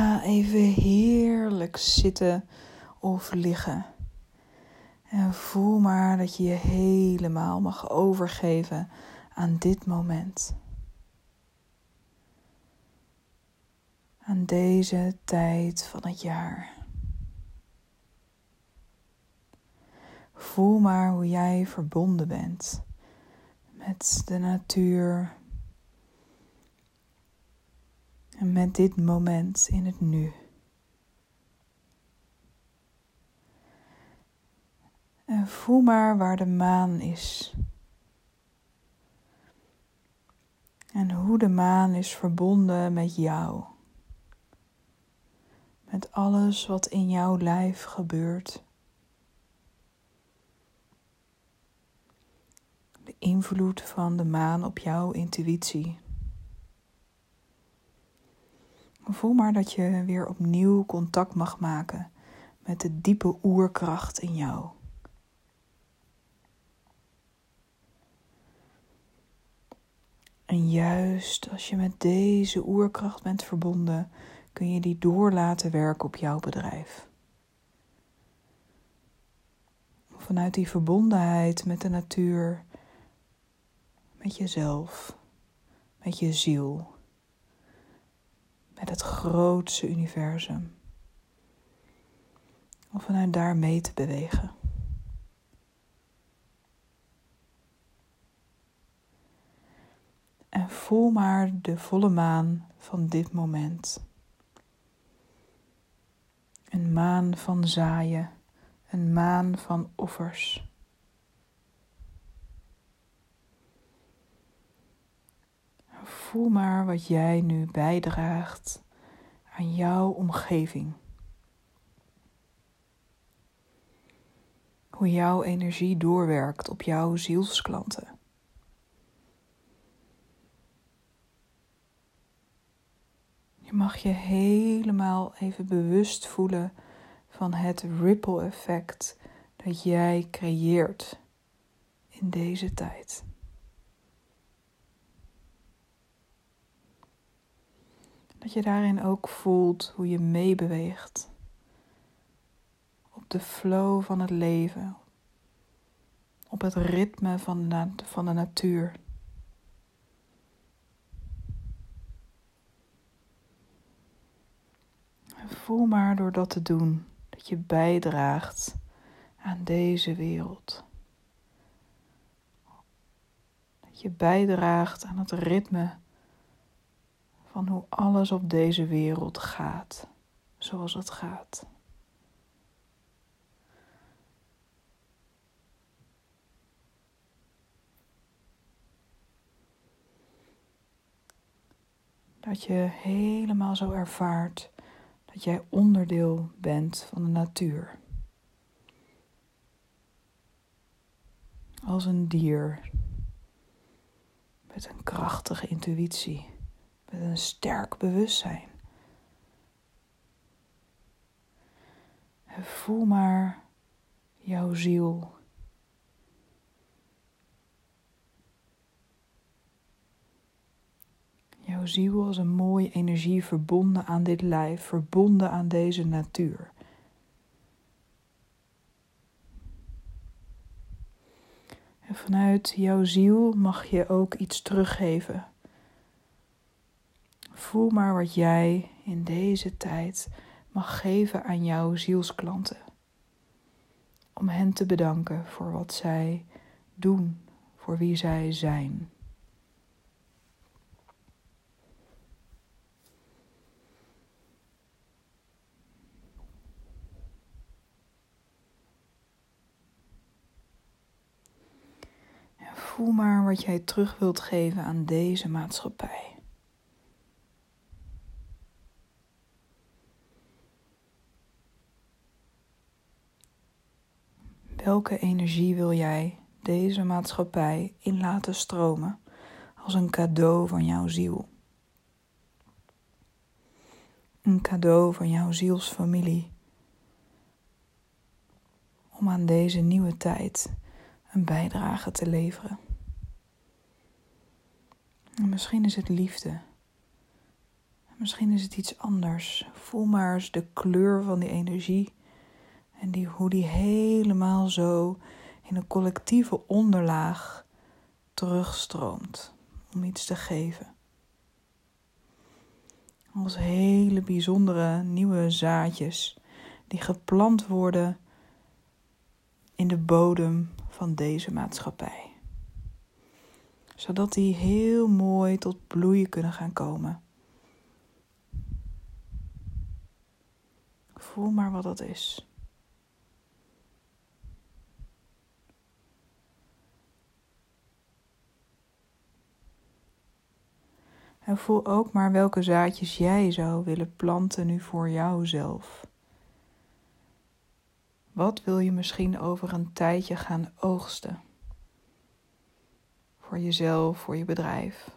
ga even heerlijk zitten of liggen. En voel maar dat je je helemaal mag overgeven aan dit moment. Aan deze tijd van het jaar. Voel maar hoe jij verbonden bent met de natuur en met dit moment in het nu. En voel maar waar de maan is. En hoe de maan is verbonden met jou. Met alles wat in jouw lijf gebeurt. De invloed van de maan op jouw intuïtie. Voel maar dat je weer opnieuw contact mag maken met de diepe oerkracht in jou. En juist als je met deze oerkracht bent verbonden, kun je die door laten werken op jouw bedrijf. Vanuit die verbondenheid met de natuur, met jezelf, met je ziel, met het grootste universum. Om vanuit daar mee te bewegen. En voel maar de volle maan van dit moment. Een maan van zaaien, een maan van offers. Voel maar wat jij nu bijdraagt aan jouw omgeving. Hoe jouw energie doorwerkt op jouw zielsklanten. Je mag je helemaal even bewust voelen van het ripple effect dat jij creëert in deze tijd. Dat je daarin ook voelt hoe je meebeweegt op de flow van het leven, op het ritme van de, van de natuur. voel maar door dat te doen dat je bijdraagt aan deze wereld. Dat je bijdraagt aan het ritme van hoe alles op deze wereld gaat, zoals het gaat. Dat je helemaal zo ervaart dat jij onderdeel bent van de natuur. Als een dier met een krachtige intuïtie, met een sterk bewustzijn. Voel maar jouw ziel jouw ziel als een mooie energie verbonden aan dit lijf, verbonden aan deze natuur. En vanuit jouw ziel mag je ook iets teruggeven. Voel maar wat jij in deze tijd mag geven aan jouw zielsklanten. Om hen te bedanken voor wat zij doen, voor wie zij zijn. voel maar wat jij terug wilt geven aan deze maatschappij. Welke energie wil jij deze maatschappij in laten stromen als een cadeau van jouw ziel? Een cadeau van jouw zielsfamilie. Om aan deze nieuwe tijd een bijdrage te leveren. misschien is het liefde. Misschien is het iets anders. Voel maar eens de kleur van die energie en die, hoe die helemaal zo in een collectieve onderlaag terugstroomt om iets te geven. Als hele bijzondere nieuwe zaadjes die geplant worden in de bodem van deze maatschappij. Zodat die heel mooi tot bloeien kunnen gaan komen. Voel maar wat dat is. En voel ook maar welke zaadjes jij zou willen planten nu voor jouzelf. Wat wil je misschien over een tijdje gaan oogsten? Voor jezelf, voor je bedrijf.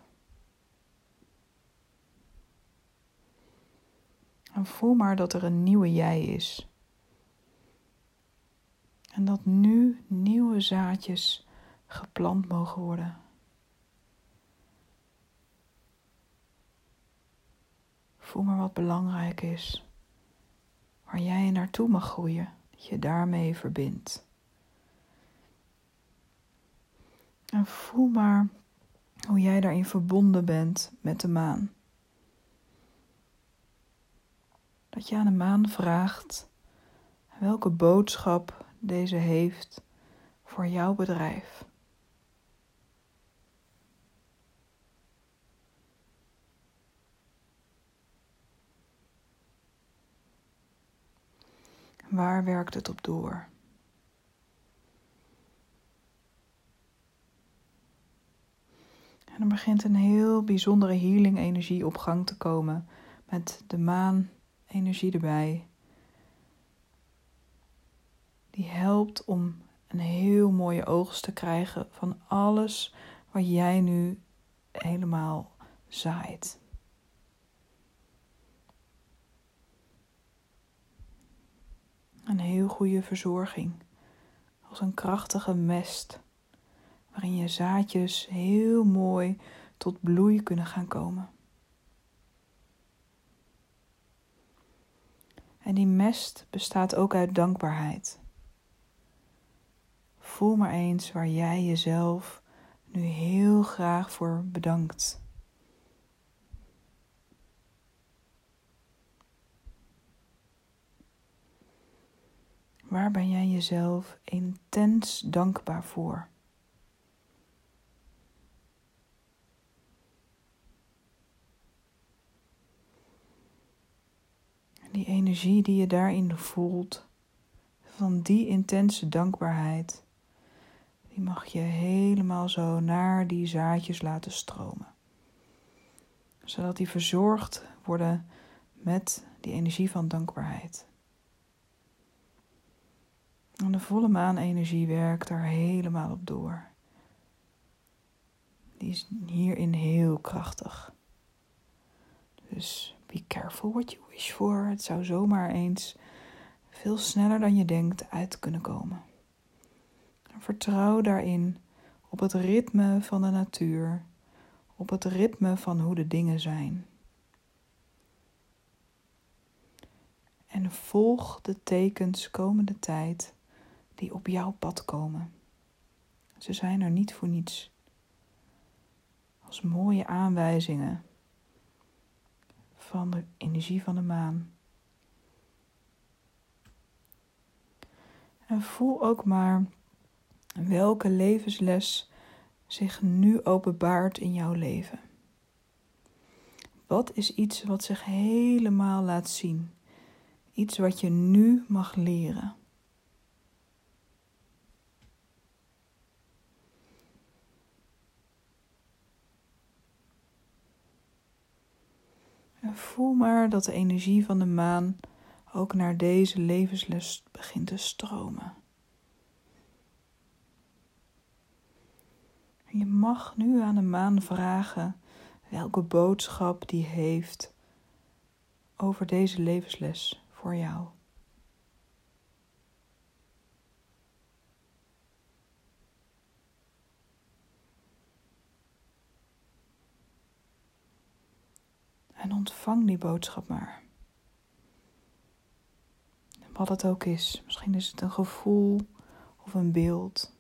En voel maar dat er een nieuwe jij is. En dat nu nieuwe zaadjes geplant mogen worden. Voel maar wat belangrijk is. Waar jij naartoe mag groeien. Dat je daarmee verbindt. En voel maar hoe jij daarin verbonden bent met de maan. Dat je aan de maan vraagt welke boodschap deze heeft voor jouw bedrijf. Waar werkt het op door? En er begint een heel bijzondere healing energie op gang te komen met de maan energie erbij. Die helpt om een heel mooie oogst te krijgen van alles wat jij nu helemaal zaait. Een heel goede verzorging, als een krachtige mest, waarin je zaadjes heel mooi tot bloei kunnen gaan komen. En die mest bestaat ook uit dankbaarheid. Voel maar eens waar jij jezelf nu heel graag voor bedankt. Waar ben jij jezelf intens dankbaar voor? Die energie die je daarin voelt, van die intense dankbaarheid, die mag je helemaal zo naar die zaadjes laten stromen. Zodat die verzorgd worden met die energie van dankbaarheid. En de volle maanenergie werkt daar helemaal op door. Die is hierin heel krachtig. Dus be careful what you wish for. Het zou zomaar eens veel sneller dan je denkt uit kunnen komen. En vertrouw daarin op het ritme van de natuur, op het ritme van hoe de dingen zijn. En volg de tekens komende tijd die op jouw pad komen. Ze zijn er niet voor niets. Als mooie aanwijzingen van de energie van de maan. En voel ook maar welke levensles zich nu openbaart in jouw leven. Wat is iets wat zich helemaal laat zien? Iets wat je nu mag leren. Voel maar dat de energie van de maan ook naar deze levenslust begint te stromen. Je mag nu aan de maan vragen welke boodschap die heeft over deze levensles voor jou. En ontvang die boodschap maar. Wat het ook is. Misschien is het een gevoel of een beeld.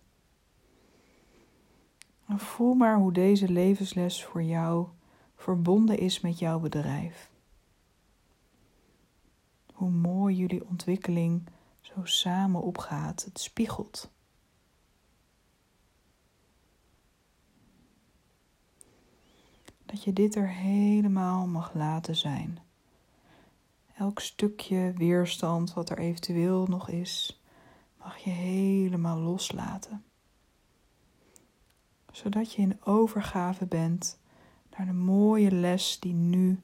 Voel maar hoe deze levensles voor jou verbonden is met jouw bedrijf. Hoe mooi jullie ontwikkeling zo samen opgaat. Het spiegelt. Dat je dit er helemaal mag laten zijn. Elk stukje weerstand wat er eventueel nog is, mag je helemaal loslaten. Zodat je in overgave bent naar de mooie les die nu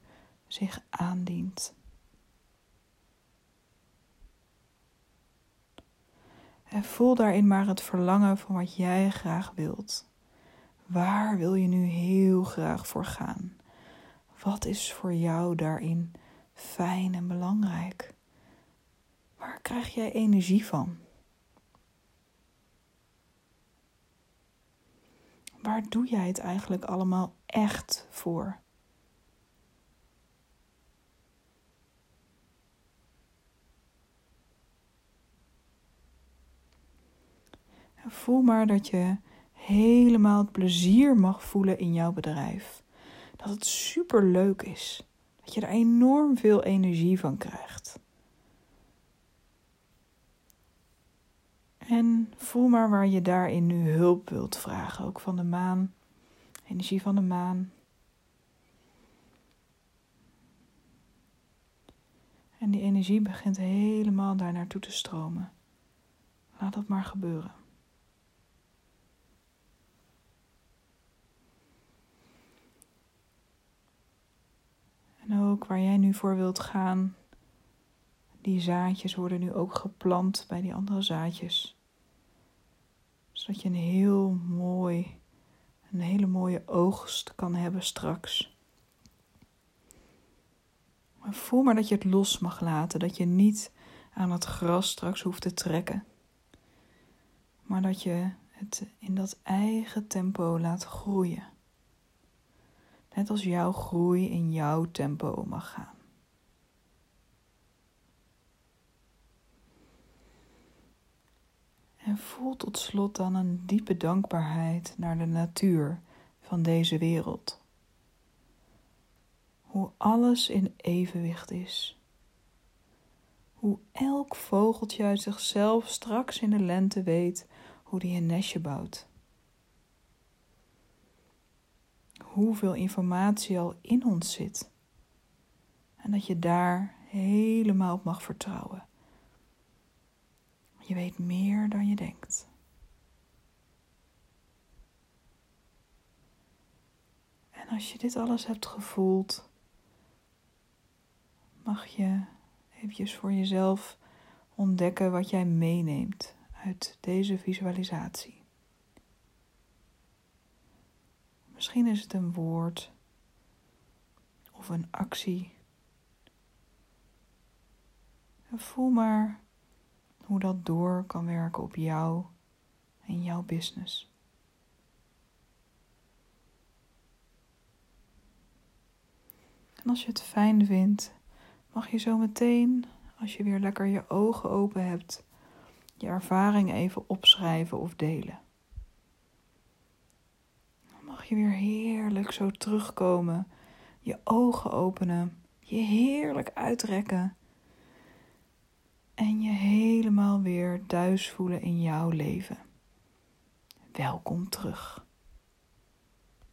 zich aandient. En voel daarin maar het verlangen van wat jij graag wilt. Waar wil je nu heel graag voor gaan? Wat is voor jou daarin fijn en belangrijk? Waar krijg jij energie van? Waar doe jij het eigenlijk allemaal echt voor? Voel maar dat je helemaal het plezier mag voelen in jouw bedrijf. Dat het super leuk is. Dat je er enorm veel energie van krijgt. En voel maar waar je daarin nu hulp wilt vragen. Ook van de maan. Energie van de maan. En die energie begint helemaal daar naartoe te stromen. Laat dat maar gebeuren. En ook waar jij nu voor wilt gaan, die zaadjes worden nu ook geplant bij die andere zaadjes. Zodat je een heel mooi, een hele mooie oogst kan hebben straks. Maar voel maar dat je het los mag laten, dat je niet aan het gras straks hoeft te trekken. Maar dat je het in dat eigen tempo laat groeien. Net als jouw groei in jouw tempo mag gaan. En voel tot slot dan een diepe dankbaarheid naar de natuur van deze wereld. Hoe alles in evenwicht is. Hoe elk vogeltje uit zichzelf straks in de lente weet hoe die een nestje bouwt. Hoeveel informatie al in ons zit. En dat je daar helemaal op mag vertrouwen. Je weet meer dan je denkt. En als je dit alles hebt gevoeld, mag je eventjes voor jezelf ontdekken wat jij meeneemt uit deze visualisatie. Misschien is het een woord of een actie. Voel maar hoe dat door kan werken op jou en jouw business. En als je het fijn vindt, mag je zo meteen, als je weer lekker je ogen open hebt, je ervaring even opschrijven of delen je weer heerlijk zo terugkomen. Je ogen openen. Je heerlijk uitrekken. En je helemaal weer thuis voelen in jouw leven. Welkom terug.